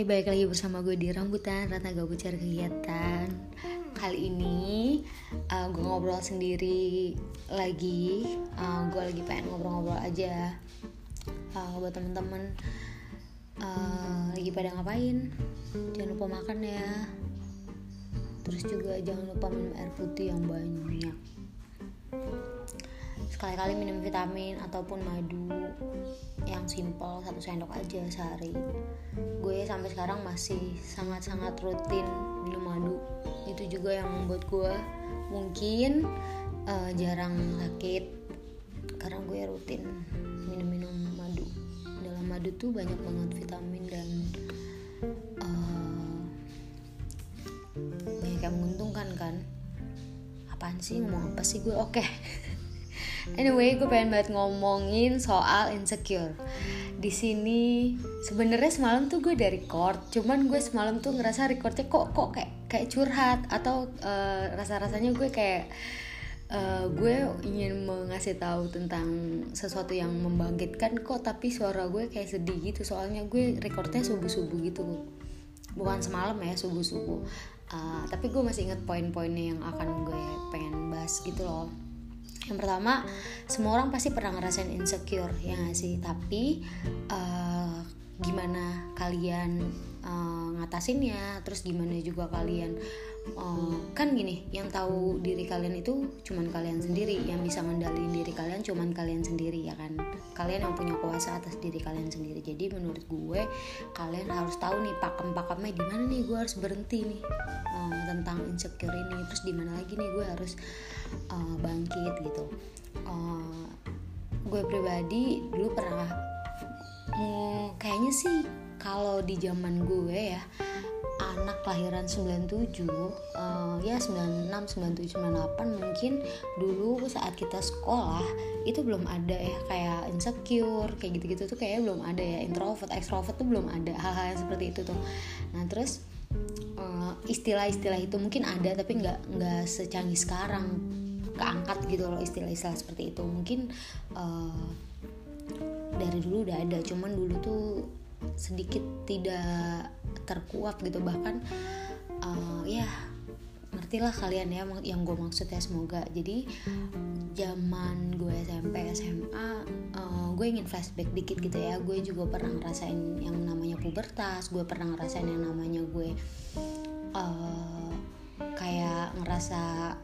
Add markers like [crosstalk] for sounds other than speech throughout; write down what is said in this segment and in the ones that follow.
Hai, balik lagi bersama gue di Rambutan Ratna Gak Bucar Kegiatan. Kali ini uh, gue ngobrol sendiri lagi. Uh, Gue lagi pengen ngobrol-ngobrol aja uh, Buat temen-temen. Uh, Lagi pada ngapain? Jangan lupa makan ya. Terus juga jangan lupa minum air putih yang banyak sekali-kali minum vitamin ataupun madu yang simple satu sendok aja sehari. Gue sampai sekarang masih sangat-sangat rutin minum madu. Itu juga yang membuat gue mungkin uh, jarang sakit. Karena gue rutin minum-minum madu. Dalam madu tuh banyak banget vitamin dan uh, banyak yang menguntungkan kan. Apaan sih? Ngomong apa sih gue? Oke. okay. [laughs] Anyway, gue pengen banget ngomongin soal insecure. Di sini sebenarnya semalam tuh gue dari record, cuman gue semalam tuh ngerasa recordnya kok kok kayak kayak curhat atau uh, rasa-rasanya gue kayak uh, gue ingin mengasih tahu tentang sesuatu yang membangkitkan kok tapi suara gue kayak sedih gitu. Soalnya gue recordnya subuh-subuh gitu. Bukan semalam ya subuh-subuh. Uh, tapi gue masih inget poin-poinnya yang akan gue pengen bahas gitu loh yang pertama semua orang pasti pernah ngerasain insecure ya gak sih? Tapi uh, gimana kalian uh, ngatasinnya? Terus gimana juga kalian uh, kan gini yang tahu diri kalian itu cuman kalian sendiri. Yang bisa ngendaliin diri kalian cuman kalian sendiri ya kan kalian yang punya kuasa atas diri kalian sendiri. Jadi menurut gue kalian harus tahu nih pakem-pakemnya di mana nih gue harus berhenti nih uh, tentang insecure ini. Terus di mana lagi nih gue harus uh, bangkit gitu. Uh, gue pribadi dulu pernah hmm, kayaknya sih kalau di zaman gue ya anak kelahiran 97 uh, ya 96 97 98 mungkin dulu saat kita sekolah itu belum ada ya kayak insecure kayak gitu-gitu tuh kayak belum ada ya introvert extrovert tuh belum ada hal-hal seperti itu tuh. Nah terus istilah-istilah itu mungkin ada tapi nggak nggak secanggih sekarang keangkat gitu loh istilah-istilah seperti itu. Mungkin uh, dari dulu udah ada cuman dulu tuh sedikit tidak terkuat gitu. Bahkan uh, ya ngertilah kalian ya yang gue maksud ya semoga. Jadi zaman gue SMP SMA uh, gue ingin flashback dikit gitu ya. Gue juga pernah ngerasain yang namanya pubertas gue pernah ngerasain yang namanya gue uh, kayak ngerasa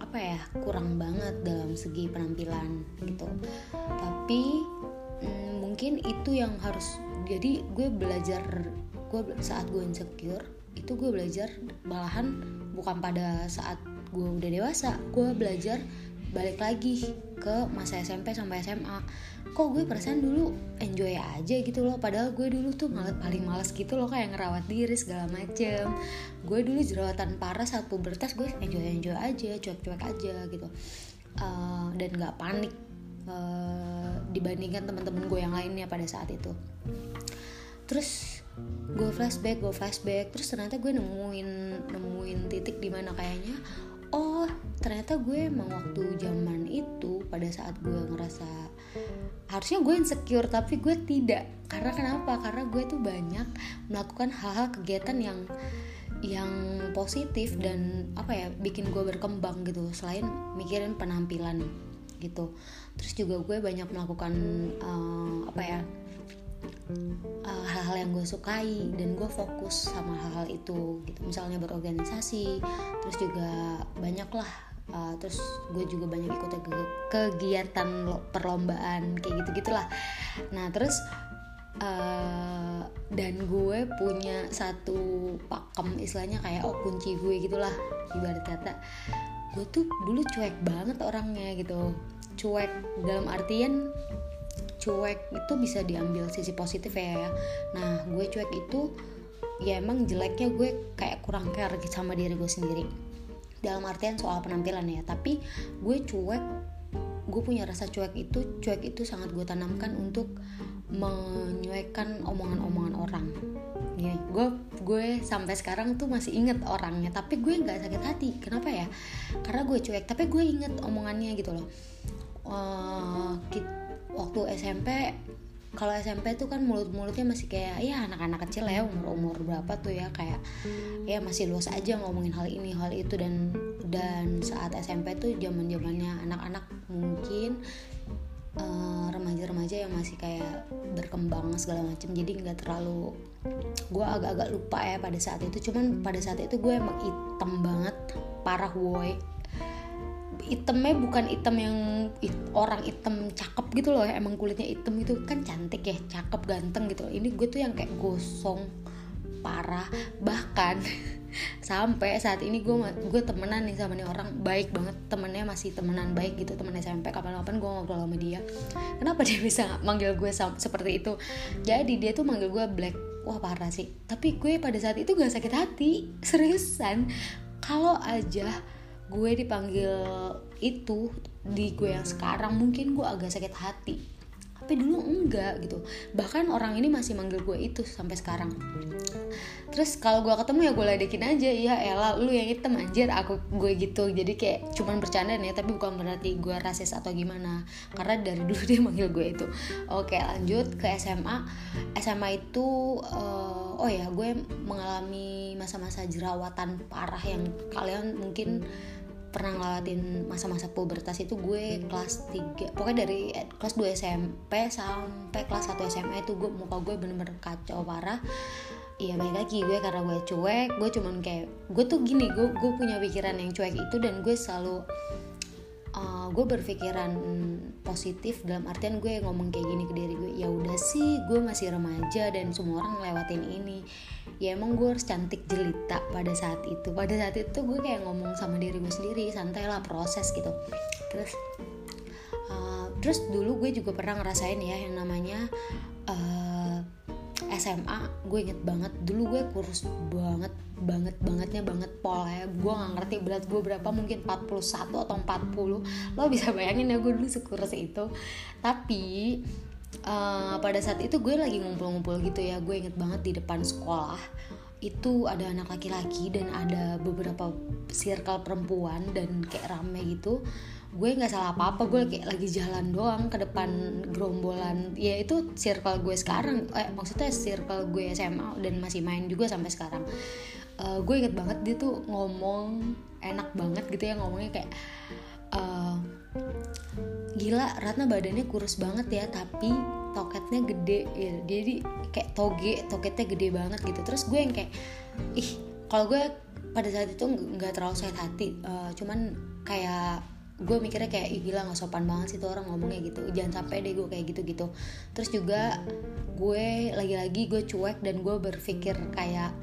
apa ya kurang banget dalam segi penampilan gitu. Tapi mm, mungkin itu yang harus jadi gue belajar gue saat gue insecure itu gue belajar malahan bukan pada saat gue udah dewasa gue belajar balik lagi ke masa SMP sampai SMA kok gue perasaan dulu enjoy aja gitu loh padahal gue dulu tuh malah paling males gitu loh kayak ngerawat diri segala macem. Gue dulu jerawatan parah saat pubertas gue enjoy enjoy aja cuek-cuek aja gitu. Uh, dan nggak panik uh, dibandingkan teman-teman gue yang lainnya pada saat itu. Terus gue flashback gue flashback. Terus ternyata gue nemuin nemuin titik di mana kayaknya oh ternyata gue emang waktu zaman itu pada saat gue ngerasa harusnya gue insecure tapi gue tidak. Karena kenapa? Karena gue tuh banyak melakukan hal-hal kegiatan yang yang positif dan apa ya bikin gue berkembang gitu. Selain mikirin penampilan gitu terus juga gue banyak melakukan uh, apa ya hal hal-hal yang gue sukai dan gue fokus sama hal-hal itu gitu. Misalnya berorganisasi terus juga banyak lah uh, terus gue juga banyak ikut ke kegiatan perlombaan kayak gitu gitulah nah terus uh, dan gue punya satu pakem istilahnya kayak oh kunci gue gitulah ibarat kata. Gue tuh dulu cuek banget orangnya gitu cuek. Dalam artian cuek itu bisa diambil sisi positif ya nah gue cuek itu ya emang jeleknya gue kayak kurang care sama diri gue sendiri. Dalam artian soal penampilan ya tapi gue cuek gue punya rasa cuek itu cuek itu sangat gue tanamkan untuk menyuekan omongan-omongan orang. Ya gue gue sampai sekarang tuh masih inget orangnya tapi gue nggak sakit hati. Kenapa ya? Karena gue cuek tapi gue inget omongannya gitu loh uh, waktu SMP kalau SMP tuh kan mulut-mulutnya masih kayak ya anak-anak kecil ya umur-umur berapa tuh ya kayak ya masih luas aja ngomongin hal ini hal itu dan dan saat SMP tuh zaman zamannya anak-anak mungkin remaja remaja-remaja yang masih kayak berkembang segala macam jadi nggak terlalu gue agak-agak lupa ya pada saat itu cuman pada saat itu gue emang hitam banget parah woi itemnya bukan item yang it, orang item cakep gitu loh emang kulitnya item itu kan cantik ya cakep ganteng gitu loh. ini gue tuh yang kayak gosong parah. Bahkan [laughs] sampai saat ini gue gue temenan nih sama nih orang baik banget. Temennya masih temenan baik gitu temen SMP kapan-kapan gue ngobrol sama dia. Kenapa [laughs] dia bisa manggil gue seperti itu? Jadi dia tuh manggil gue black. Wah parah sih. Tapi gue pada saat itu gak sakit hati [laughs] seriusan. Kalau aja gue dipanggil itu di gue yang sekarang mungkin gue agak sakit hati. Tapi dulu enggak gitu. Bahkan orang ini masih manggil gue itu sampai sekarang. Terus kalau gue ketemu ya gue ledekin aja iya Ella lu yang hitam anjir aku gue gitu. Jadi kayak cuman bercanda nih tapi bukan berarti gue rasis atau gimana. Karena dari [laughs] dulu dia manggil gue itu. Oke lanjut ke SMA SMA itu uh, oh ya gue mengalami masa-masa jerawatan parah yang kalian mungkin pernah ngelawatin masa-masa pubertas itu gue kelas 3 pokoknya dari eh, kelas 2 SMP sampai kelas 1 SMA itu gue muka gue bener-bener kacau parah. Iya baik lagi gue karena gue cuek gue cuman kayak gue tuh gini gue gue punya pikiran yang cuek itu dan gue selalu uh, gue berpikiran positif dalam artian gue ngomong kayak gini ke diri gue ya udah sih gue masih remaja dan semua orang ngelewatin ini ya emang gue harus cantik jelita pada saat itu. Pada saat itu gue kayak ngomong sama diri gue sendiri santai lah proses gitu. Terus uh, terus dulu gue juga pernah ngerasain ya yang namanya uh, eh, SMA gue inget banget dulu gue kurus banget banget bangetnya banget pol ya. Gue nggak ngerti berat gue berapa mungkin 41 atau 40 lo bisa bayangin ya gue dulu sekurus itu. Tapi uh, pada saat itu gue lagi ngumpul-ngumpul gitu ya gue inget banget di depan sekolah itu ada anak laki-laki dan ada beberapa circle perempuan dan kayak rame gitu. Gue nggak salah apa-apa gue kayak lagi jalan doang ke depan gerombolan. Ya itu circle gue sekarang eh maksudnya circle gue SMA dan masih main juga sampai sekarang. Uh, gue inget banget dia tuh ngomong enak banget gitu ya ngomongnya kayak uh, gila Ratna badannya kurus banget ya tapi toketnya gede ya jadi kayak toge toketnya gede banget gitu. Terus gue yang kayak ih kalau gue pada saat itu nggak terlalu sakit hati uh, cuman kayak gue mikirnya kayak ih gila nggak sopan banget sih tuh orang ngomongnya gitu. Jangan sampai deh gue kayak gitu gitu terus juga gue lagi-lagi gue cuek dan gue berpikir kayak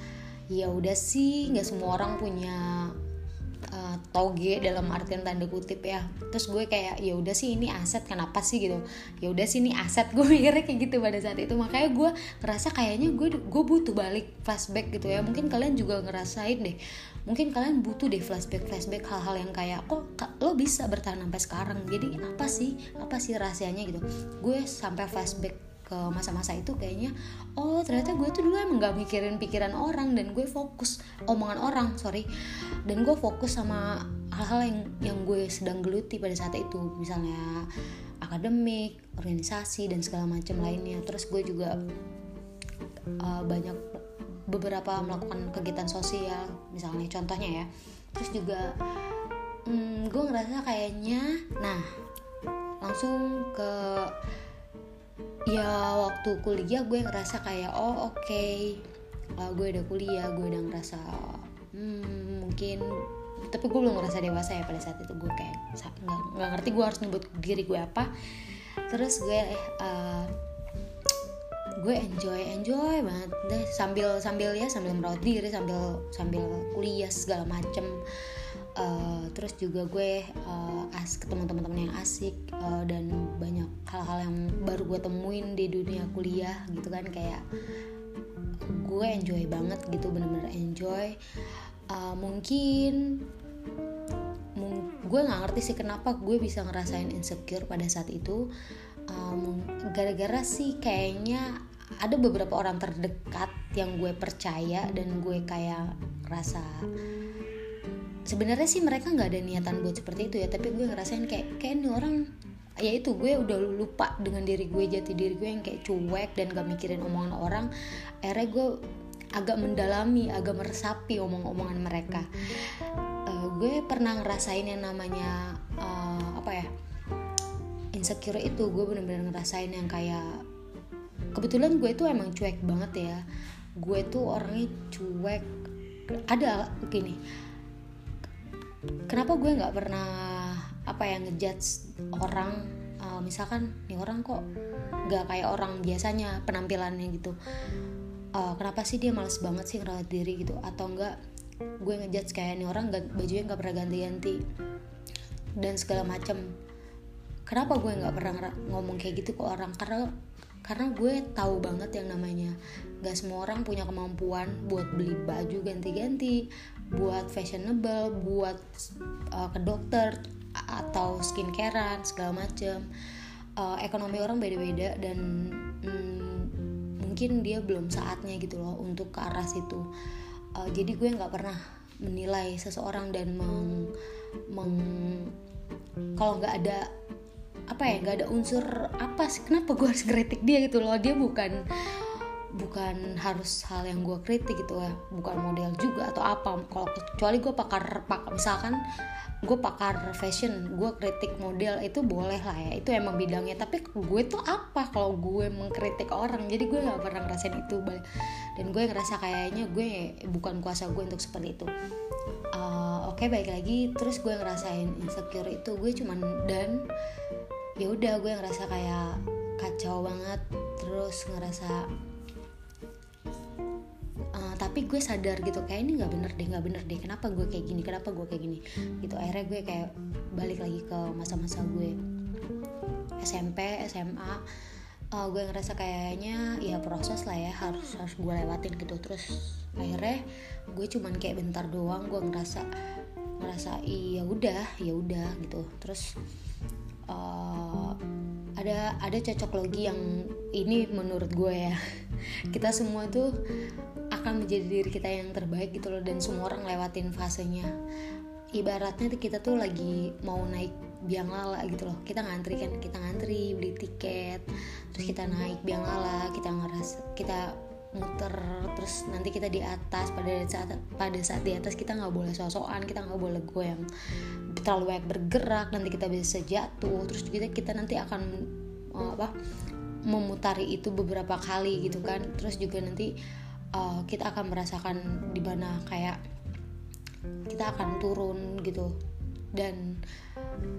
ya udah sih nggak semua orang punya uh, toge dalam artian tanda kutip ya. Terus gue kayak ya udah sih ini aset kenapa sih? gitu. Ya udah sih ini aset. [laughs] Gue mikirnya kayak gitu pada saat itu. Makanya gue ngerasa kayaknya gue gue butuh balik flashback gitu ya. Mungkin kalian juga ngerasain deh. Mungkin kalian butuh deh flashback flashback hal-hal yang kayak kok lo bisa bertahan sampai sekarang? Jadi apa sih? Apa sih rahasianya? gitu. Gue sampai flashback ke masa-masa itu kayaknya oh ternyata gue tuh dulu emang gak mikirin pikiran orang dan gue fokus omongan orang sorry. Dan gue fokus sama hal-hal yang yang gue sedang geluti pada saat itu misalnya akademik organisasi dan segala macam lainnya. Terus gue juga uh, banyak beberapa melakukan kegiatan sosial misalnya contohnya ya. Terus juga hmm, gue ngerasa kayaknya nah langsung ke ya waktu kuliah gue ngerasa kayak oh oke. Okay, uh, gue udah kuliah gue udah ngerasa hmm, mungkin tapi gue belum ngerasa dewasa ya pada saat itu. Gue kayak nggak ngerti gue harus nyebut diri gue apa. Terus gue uh, gue enjoy enjoy banget. Deh sambil sambil ya sambil merawat diri sambil sambil kuliah segala macem uh, terus juga gue uh, as ketemu teman-teman yang asik uh, dan banyak hal-hal yang baru gue temuin di dunia kuliah gitu kan kayak gue enjoy banget gitu bener-bener enjoy. Uh, mungkin mung gue nggak ngerti sih kenapa gue bisa ngerasain insecure pada saat itu. Gara-gara um, sih kayaknya ada beberapa orang terdekat yang gue percaya dan gue kayak rasa sebenarnya sih mereka nggak ada niatan buat seperti itu ya tapi gue ngerasain kayak kayak ini orang ya itu gue udah lupa dengan diri gue jati diri gue yang kayak cuek dan gak mikirin omongan orang. Akhirnya gue agak mendalami agak meresapi omong-omongan mereka. Uh, gue pernah ngerasain yang namanya uh, apa ya insecure itu. Gue bener-bener ngerasain yang kayak kebetulan gue itu emang cuek banget ya. Gue tuh orangnya cuek ada gini kenapa gue nggak pernah apa ya ngejudge orang uh, misalkan nih orang kok nggak kayak orang biasanya penampilannya gitu. Uh, kenapa sih dia males banget sih ngerawat diri gitu? Atau enggak gue ngejudge kayak nih orang gak, bajunya nggak pernah ganti-ganti dan segala macam kenapa gue nggak pernah ngomong kayak gitu ke orang? Karena karena gue tahu banget yang namanya gak semua orang punya kemampuan buat beli baju ganti-ganti buat fashionable buat uh, ke dokter atau skincarean segala macem. Uh, ekonomi orang beda-beda dan mm, mungkin dia belum saatnya gitu loh untuk ke arah situ. Uh, jadi gue nggak pernah menilai seseorang dan meng, meng kalau nggak ada apa ya nggak ada unsur apa sih kenapa gue harus kritik dia gitu loh? Dia bukan bukan harus hal yang gue kritik gitu ya. Bukan model juga atau apa. Kalau kecuali gue pakar pakar misalkan gue pakar fashion gue kritik model itu boleh lah ya. Itu emang bidangnya. Tapi gue tuh apa kalau gue mengkritik orang? Jadi gue nggak pernah ngerasain itu. Dan gue ngerasa kayaknya gue bukan kuasa gue untuk seperti itu. Uh, oke okay, baik lagi. Terus gue ngerasain insecure itu. Gue cuman dan ya udah gue ngerasa kayak kacau banget terus ngerasa uh, tapi gue sadar gitu kayak ini nggak bener deh nggak bener deh kenapa gue kayak gini kenapa gue kayak gini? Gitu akhirnya gue kayak balik lagi ke masa-masa gue. SMP SMA uh, eh, gue ngerasa kayaknya ya proses lah ya harus harus gue lewatin gitu. Terus akhirnya gue cuman kayak bentar doang gue ngerasa ngerasa iya udah ya udah gitu. Terus uh, ada ada cocok logi yang ini menurut gue ya. [laughs] Kita semua tuh akan menjadi diri kita yang terbaik gitu loh dan semua orang lewatin fasenya. Ibaratnya kita tuh lagi mau naik biang lala gitu loh. Kita ngantri kan kita ngantri beli tiket terus kita naik biang lala kita ngerasa kita muter terus nanti kita di atas pada saat pada saat di atas kita nggak boleh sosokan kita nggak boleh goyang terlalu banyak bergerak nanti kita bisa jatuh terus kita kita nanti akan uh, apa memutari itu beberapa kali gitu kan. Terus juga nanti uh, kita akan merasakan di mana kayak kita akan turun gitu. Dan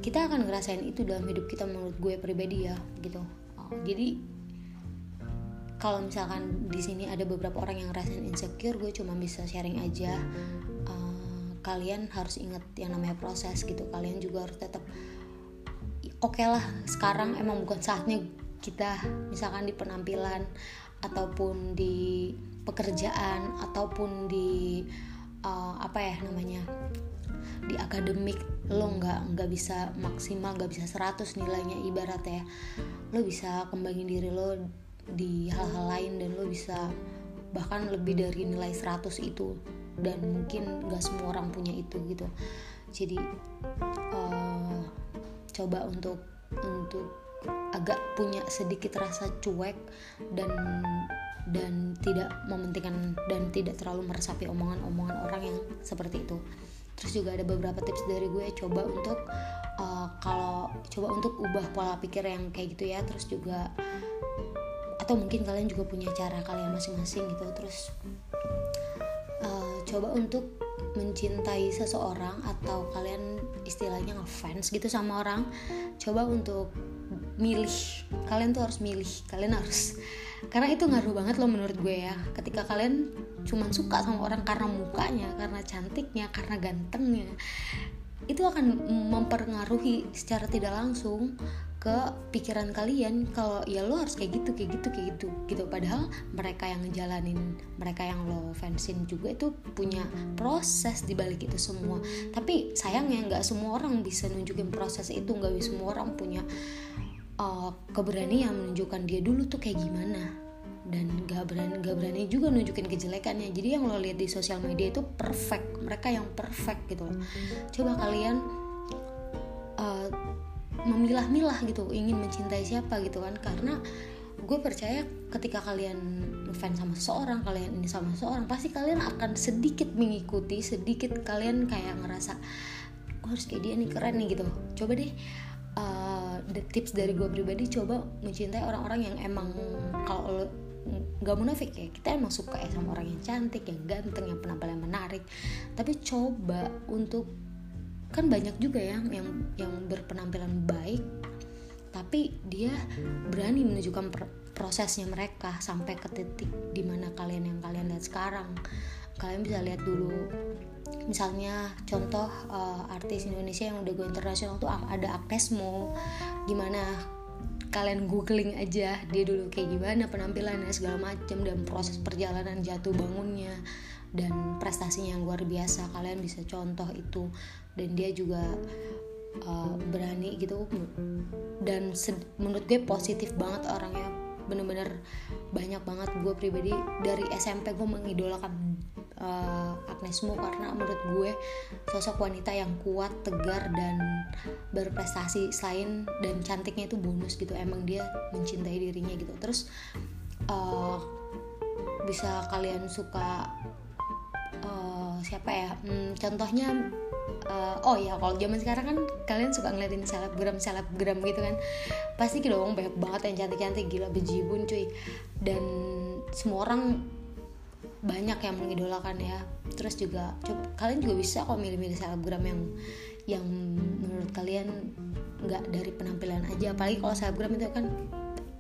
kita akan ngerasain itu dalam hidup kita menurut gue pribadi ya gitu. Uh, jadi kalau misalkan di sini ada beberapa orang yang ngerasain insecure gue cuma bisa sharing aja uh, kalian harus inget yang namanya proses gitu. Kalian juga harus tetap oke okay lah sekarang emang bukan saatnya kita misalkan di penampilan ataupun di pekerjaan ataupun di uh, apa ya namanya di akademik lo nggak nggak bisa maksimal nggak bisa 100 nilainya ibarat ya lo bisa kembangin diri lo di hal-hal lain dan lo bisa bahkan lebih dari nilai 100 itu dan mungkin gak semua orang punya itu gitu. Jadi uh, coba untuk untuk agak punya sedikit rasa cuek dan dan tidak mementingkan dan tidak terlalu meresapi omongan-omongan orang yang seperti itu. Terus juga ada beberapa tips dari gue coba untuk uh, kalau coba untuk ubah pola pikir yang kayak gitu ya. Terus juga atau mungkin kalian juga punya cara kalian masing-masing gitu. Terus uh, coba untuk mencintai seseorang atau kalian istilahnya ngefans gitu sama orang coba untuk milih. Kalian tuh harus milih. Kalian harus [laughs] karena itu ngaruh banget loh menurut gue ya. Ketika kalian cuma suka sama orang karena mukanya karena cantiknya karena gantengnya itu akan mempengaruhi secara tidak langsung ke pikiran kalian kalau ya lo harus kayak gitu kayak gitu kayak gitu gitu. Padahal mereka yang ngejalanin mereka yang lo fansin juga itu punya proses di balik itu semua. Tapi sayangnya nggak semua orang bisa nunjukin proses itu nggak semua orang punya uh, keberanian menunjukkan dia dulu tuh kayak gimana. Dan gak berani gak berani juga nunjukin kejelekannya. Jadi yang lo lihat di sosial media itu perfect mereka yang perfect gitu loh. Coba kalian uh, memilah-milah gitu ingin mencintai siapa gitu kan. Karena gue percaya ketika kalian fans sama seseorang kalian ini sama seseorang pasti kalian akan sedikit mengikuti sedikit kalian kayak ngerasa gue harus kayak dia nih keren nih gitu. Coba deh uh, tips dari gue pribadi coba mencintai orang-orang yang emang kalau nggak munafik ya kita emang suka ya sama orang yang cantik yang ganteng yang penampilan menarik. Tapi coba untuk kan banyak juga ya yang yang berpenampilan baik tapi dia berani menunjukkan prosesnya mereka sampai ke titik di mana kalian yang kalian lihat sekarang. Kalian bisa lihat dulu misalnya contoh uh, artis Indonesia yang udah go internasional tuh ada Agnes Mo. Gimana? Kalian googling aja dia dulu kayak gimana penampilannya segala macam dan proses perjalanan jatuh bangunnya dan prestasinya yang luar biasa. Kalian bisa contoh itu dan dia juga uh, berani gitu dan menurut gue positif banget orangnya bener-bener banyak banget gue pribadi dari SMP gue mengidolakan uh, Agnes Mo karena menurut gue sosok wanita yang kuat, tegar dan berprestasi selain dan cantiknya itu bonus gitu. Emang dia mencintai dirinya gitu. Terus uh, bisa kalian suka uh, siapa ya? Hmm, contohnya uh, oh ya kalau zaman sekarang kan kalian suka ngeliatin selebgram selebgram gitu kan. Pasti gitu dong banyak banget yang cantik cantik gila bejibun cuy. Dan semua orang banyak yang mengidolakan ya. Terus juga coba, kalian juga bisa kok milih-milih selebgram yang yang menurut kalian nggak dari penampilan aja. Apalagi kalau selebgram itu kan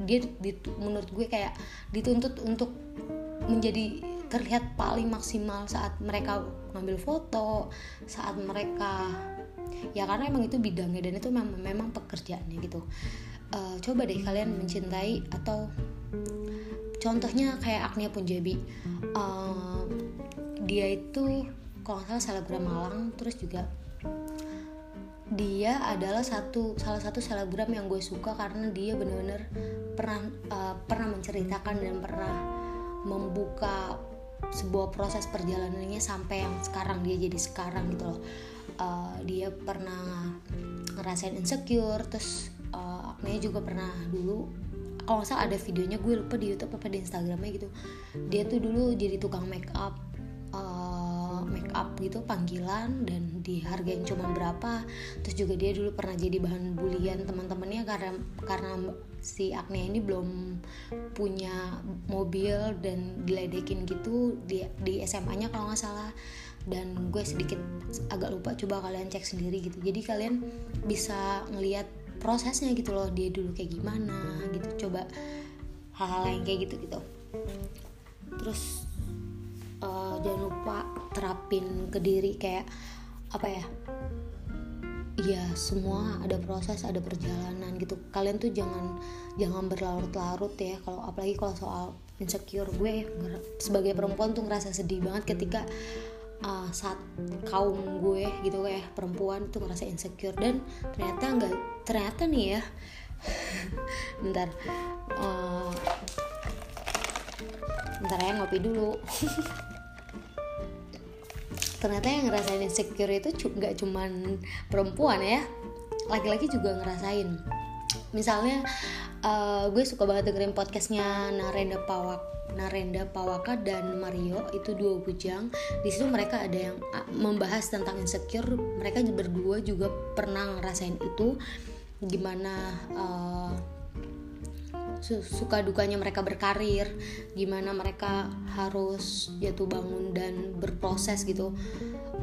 dia di, menurut gue kayak dituntut untuk menjadi terlihat paling maksimal saat mereka ngambil foto saat mereka ya karena emang itu bidangnya dan itu memang, memang pekerjaannya gitu. Uh, coba deh kalian mencintai atau contohnya kayak Agnia Punjabi. Uh, dia itu kalau nggak salah selebgram Malang terus juga dia adalah satu salah satu selebgram yang gue suka karena dia bener-bener pernah uh, pernah menceritakan dan pernah membuka sebuah proses perjalanannya sampai yang sekarang dia jadi sekarang gitu loh. Uh, dia pernah ngerasain insecure terus uh, juga pernah dulu kalau nggak salah ada videonya gue lupa di YouTube apa di Instagramnya gitu. Dia tuh dulu jadi tukang make up make up gitu panggilan dan dihargain cuma berapa. Terus juga dia dulu pernah jadi bahan bulian teman-temannya karena karena si Agnia ini belum punya mobil dan diledekin gitu di, di SMA-nya kalau nggak salah. Dan gue sedikit agak lupa coba kalian cek sendiri gitu. Jadi kalian bisa ngelihat prosesnya gitu loh dia dulu kayak gimana gitu coba hal-hal yang kayak gitu gitu terus uh, jangan lupa terapin ke diri kayak apa ya? Ya semua ada proses ada perjalanan gitu. Kalian tuh jangan jangan berlarut-larut ya. Kalau apalagi kalau soal insecure gue sebagai perempuan tuh ngerasa sedih banget ketika uh, saat kaum gue gitu kayak perempuan tuh ngerasa insecure. Dan ternyata nggak ternyata nih ya [laughs] bentar uh, bentar ya ngopi dulu [laughs] ternyata yang ngerasain insecure itu nggak cuman perempuan ya. Laki-laki juga ngerasain. Misalnya uh, gue suka banget dengerin podcastnya Narenda Pawak Narenda Pawaka dan Mario itu dua bujang. Di situ mereka ada yang membahas tentang insecure. Mereka berdua juga pernah ngerasain itu. Gimana uh, suka dukanya mereka berkarir gimana mereka harus jatuh bangun dan berproses gitu.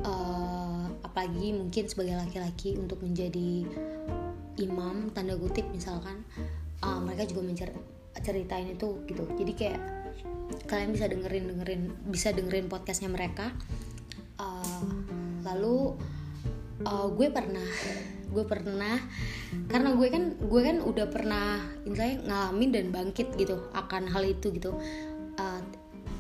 Uh, apalagi mungkin sebagai laki-laki untuk menjadi imam tanda kutip misalkan uh, mereka juga menceritain itu gitu. Jadi kayak kalian bisa dengerin dengerin bisa dengerin podcastnya mereka. Uh, lalu uh, gue pernah gue pernah karena gue kan gue kan udah pernah intinya ngalamin dan bangkit gitu akan hal itu gitu. Uh,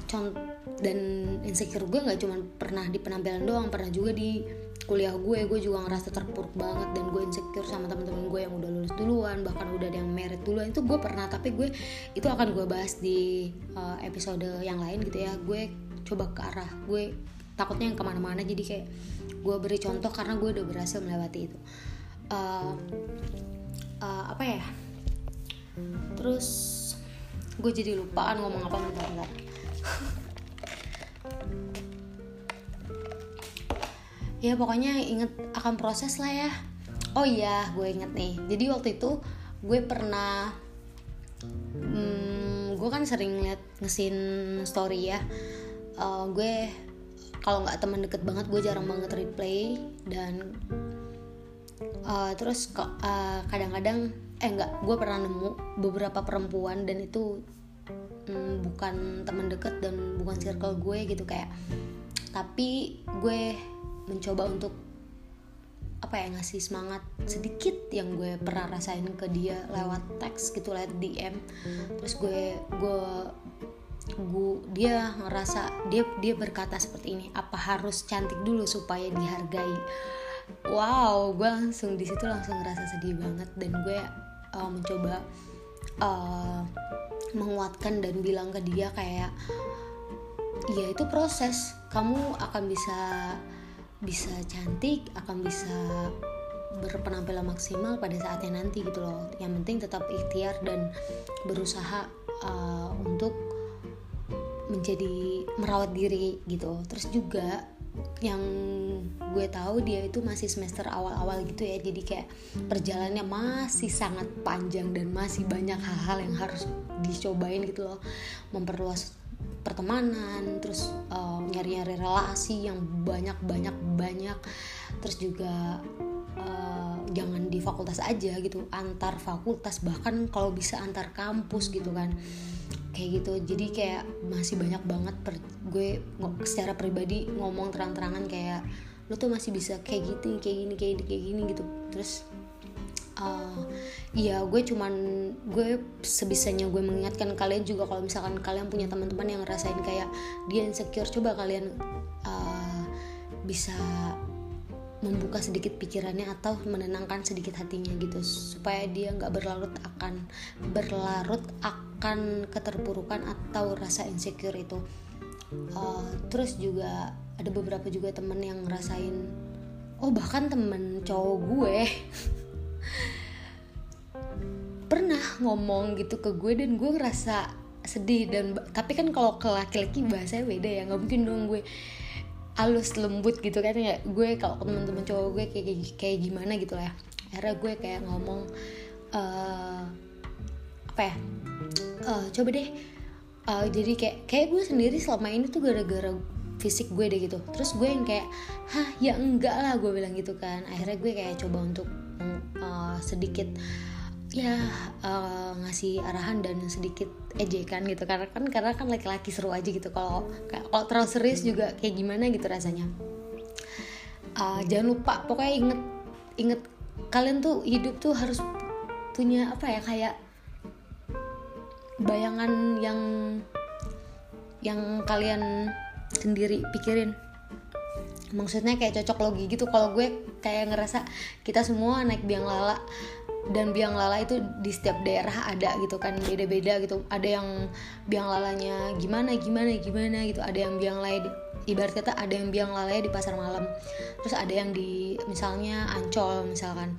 contoh dan insecure gue nggak cuma pernah di penampilan doang pernah juga di kuliah gue gue juga ngerasa terpuruk banget dan gue insecure sama teman-teman gue yang udah lulus duluan bahkan udah ada yang merit duluan. Itu gue pernah tapi gue itu akan gue bahas di uh, episode yang lain gitu ya. Gue coba ke arah gue takutnya yang ke mana-mana jadi kayak gue beri contoh karena gue udah berhasil melewati itu. Uh, uh, apa ya? Terus gue jadi lupa kan ngomong apa bentar-bentar ya pokoknya inget akan proses lah ya. Oh iya gue inget nih. Jadi waktu itu gue pernah hmm, gue kan sering liat ngesin story ya. Uh, gue kalau nggak teman deket banget gue jarang banget replay dan uh, terus uh, kadang-kadang eh nggak gue pernah nemu beberapa perempuan dan itu um, bukan teman deket dan bukan circle gue gitu kayak tapi gue mencoba untuk apa ya ngasih semangat sedikit yang gue pernah rasain ke dia lewat teks gitu lewat DM terus gue gue gue dia ngerasa dia dia berkata seperti ini apa harus cantik dulu supaya dihargai? Wow gue langsung di situ langsung ngerasa sedih banget dan gue uh, mencoba uh, menguatkan dan bilang ke dia kayak ya itu proses. Kamu akan bisa bisa cantik akan bisa berpenampilan maksimal pada saatnya nanti gitu loh. Yang penting tetap ikhtiar dan berusaha uh, untuk menjadi merawat diri gitu. Terus juga yang gue tahu dia itu masih semester awal-awal gitu ya. Jadi kayak perjalanannya masih sangat panjang dan masih banyak hal-hal yang harus dicobain gitu loh. Memperluas pertemanan terus uh, nyari-nyari relasi yang banyak-banyak banyak terus juga uh, jangan di fakultas aja gitu antar fakultas. Bahkan kalau bisa antar kampus gitu kan kayak gitu. Jadi kayak masih banyak banget per, gue secara pribadi ngomong terang-terangan kayak lo tuh masih bisa kayak gitu kayak gini kayak gini kayak gini gitu. Terus uh, ya gue cuman gue sebisanya gue mengingatkan kalian juga kalau misalkan kalian punya teman-teman yang ngerasain kayak dia insecure coba kalian uh, bisa membuka sedikit pikirannya atau menenangkan sedikit hatinya gitu supaya dia nggak berlarut akan berlarut akan keterpurukan atau rasa insecure itu. Uh, terus juga ada beberapa juga temen yang ngerasain oh bahkan temen cowok gue [laughs] pernah ngomong gitu ke gue dan gue ngerasa sedih dan tapi kan kalau ke laki-laki bahasanya beda ya nggak mungkin dong gue halus lembut gitu kan ya. Gue kalau temen-temen cowok gue kayak kayak gimana gitu lah ya. Akhirnya gue kayak ngomong uh, apa ya? Uh, coba deh. Uh, jadi kayak kayak gue sendiri selama ini tuh gara-gara fisik gue deh gitu. Terus gue yang kayak hah ya enggak lah gue bilang gitu kan. Akhirnya gue kayak coba untuk uh, sedikit ya uh, ngasih arahan dan sedikit ejekan gitu. Karena kan karena kan laki-laki seru aja gitu. Kalau kalau terlalu serius juga kayak gimana gitu rasanya. Uh, jangan lupa pokoknya inget inget kalian tuh hidup tuh harus punya apa ya kayak bayangan yang yang kalian sendiri pikirin. Maksudnya kayak cocok logi gitu. Kalau gue kayak ngerasa kita semua naik biang lala dan biang lala itu di setiap daerah ada gitu kan beda-beda gitu. Ada yang biang lalanya gimana gimana gimana gitu. Ada yang biang lala ibarat kata ada yang biang lalanya di pasar malam. Terus ada yang di misalnya ancol misalkan.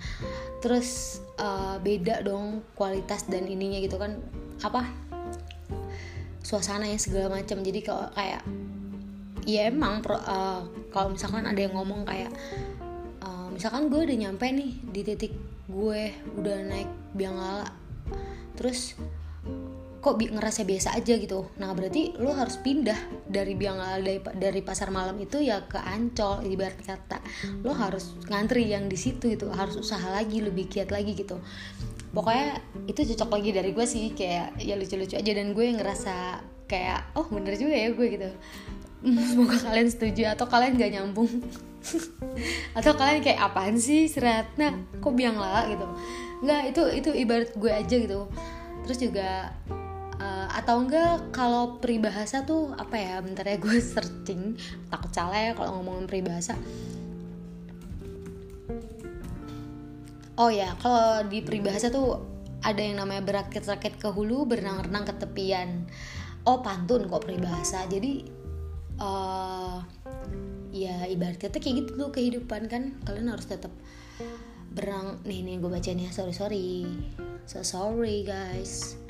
Terus uh, beda dong kualitas dan ininya gitu kan. Apa? Suasananya segala macam. Jadi kalau kayak ya emang uh, kalau misalkan ada yang ngomong kayak uh, misalkan gue udah nyampe nih di titik gue udah naik biang lala terus kok bi ngerasa biasa aja gitu. Nah berarti lo harus pindah dari biang lala dari, dari pasar malam itu ya ke ancol ibarat kata. Lo harus ngantri yang di situ gitu harus usaha lagi lebih giat lagi gitu. Pokoknya itu cocok lagi dari gue sih kayak ya lucu-lucu aja. Dan gue ngerasa kayak oh bener juga ya gue gitu. [laughs] Semoga kalian setuju atau kalian gak nyambung [laughs] atau kalian kayak apaan sih serat nah kok biang lala? Gitu. Nggak itu itu ibarat gue aja gitu. Terus juga uh, atau enggak kalau peribahasa tuh apa ya bentar ya gue [laughs] searching. Takut salah ya kalau ngomongin peribahasa. Oh ya kalau di peribahasa tuh ada yang namanya berakit-rakit ke hulu berenang-renang ke tepian. Oh pantun kok peribahasa. Jadi uh, ya ibarat kata kayak gitu tuh kehidupan kan kalian harus tetap berenang nih nih gue bacanya sorry sorry so sorry guys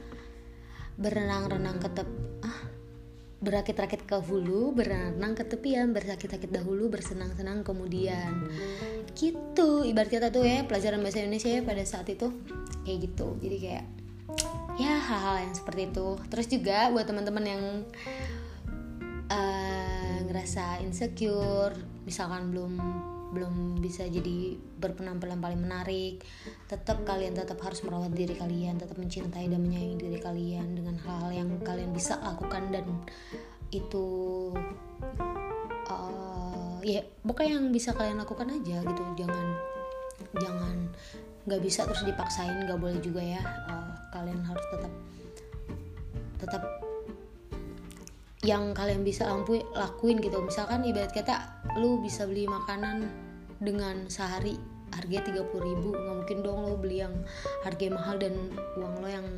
berenang-renang ke tep ah berakit-rakit ke hulu, berenang ke tepian, bersakit-sakit dahulu, bersenang-senang kemudian. Gitu, ibarat kata tuh ya pelajaran bahasa Indonesia ya pada saat itu kayak gitu. Jadi kayak ya hal-hal yang seperti itu. Terus juga buat teman-teman yang uh, ngerasa insecure, misalkan belum belum bisa jadi berpenampilan paling menarik tetap kalian tetap harus merawat diri kalian tetap mencintai dan menyayangi diri kalian dengan hal-hal yang kalian bisa lakukan dan itu uh, ya pokoknya yang bisa kalian lakukan aja gitu. Jangan jangan nggak bisa terus dipaksain nggak boleh juga ya. Uh, kalian harus tetap tetap yang kalian bisa lampu lakuin gitu. Misalkan ibarat kata lu bisa beli makanan dengan sehari harga 30 ribu nggak mungkin dong lo beli yang harga mahal dan uang lo yang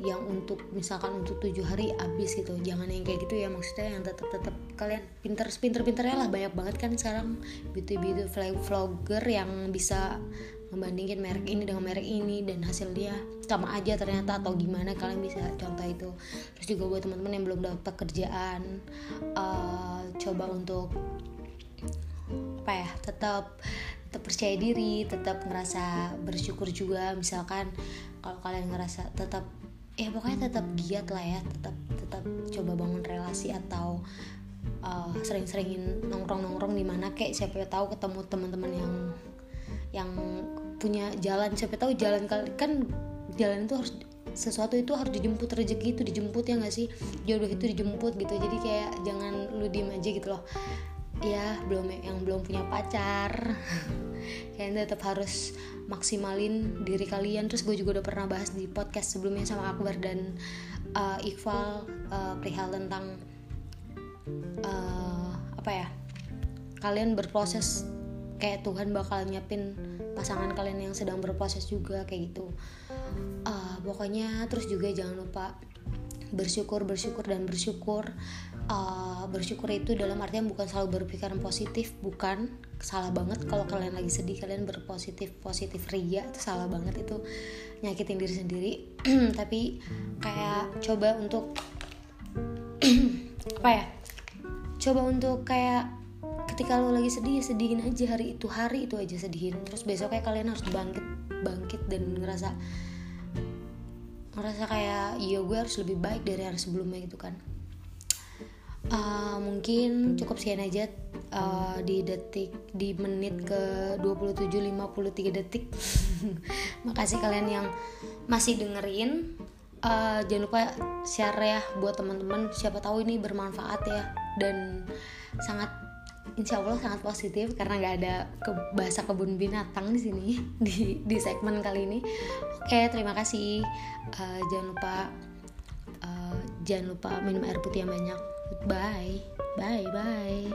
yang untuk misalkan untuk tujuh hari habis gitu. Jangan yang kayak gitu ya maksudnya yang tetap tetap kalian pinter pinter pinternya lah. Banyak banget kan sekarang beauty beauty vlogger yang bisa membandingin merek ini dengan merek ini dan hasil dia sama aja ternyata atau gimana kalian bisa contoh itu. Terus juga buat teman-teman yang belum dapat pekerjaan uh, coba untuk apa ya tetap tetap percaya diri tetap ngerasa bersyukur juga. Misalkan kalau kalian ngerasa tetap ya pokoknya tetap giat lah ya tetap tetap coba bangun relasi atau uh, sering-seringin nongkrong-nongkrong di mana. Kayak siapa tahu ketemu teman-teman yang yang punya jalan siapa tahu jalan kali kan jalan itu harus sesuatu itu harus dijemput rezeki itu dijemput ya nggak sih? Jodoh itu dijemput gitu. Jadi kayak jangan lu diem aja gitu loh. Ya belum yang belum punya pacar [laughs] kalian tetap harus maksimalin diri kalian. Terus gue juga udah pernah bahas di podcast sebelumnya sama Akbar dan uh, Iqbal uh, perihal tentang uh, apa ya? Kalian berproses kayak Tuhan bakal nyiapin pasangan kalian yang sedang berproses juga kayak gitu. Uh, pokoknya terus juga jangan lupa bersyukur bersyukur dan bersyukur. Uh, bersyukur itu dalam artian bukan selalu berpikiran positif bukan. Salah banget kalau kalian lagi sedih kalian berpositif positif ria itu salah banget. Itu nyakitin diri sendiri. [clears throat] Tapi kayak coba untuk [clears throat] apa ya? Coba untuk kayak ketika lo lagi sedih ya sedihin aja hari itu hari itu aja sedihin. Terus besoknya kalian harus bangkit bangkit dan ngerasa ngerasa kayak iya gue harus lebih baik dari hari sebelumnya gitu kan. Uh, mungkin cukup sekian aja uh, di detik di menit ke 27.53 detik. [laughs] Makasih kalian yang masih dengerin. Uh, jangan lupa share ya buat teman-teman. Siapa tahu ini bermanfaat ya dan sangat insya Allah sangat positif karena nggak ada ke bahasa kebun binatang di sini [laughs] di di segmen kali ini. Oke, terima kasih. Uh, jangan lupa uh, jangan lupa minum air putih yang banyak. Bye, bye, bye.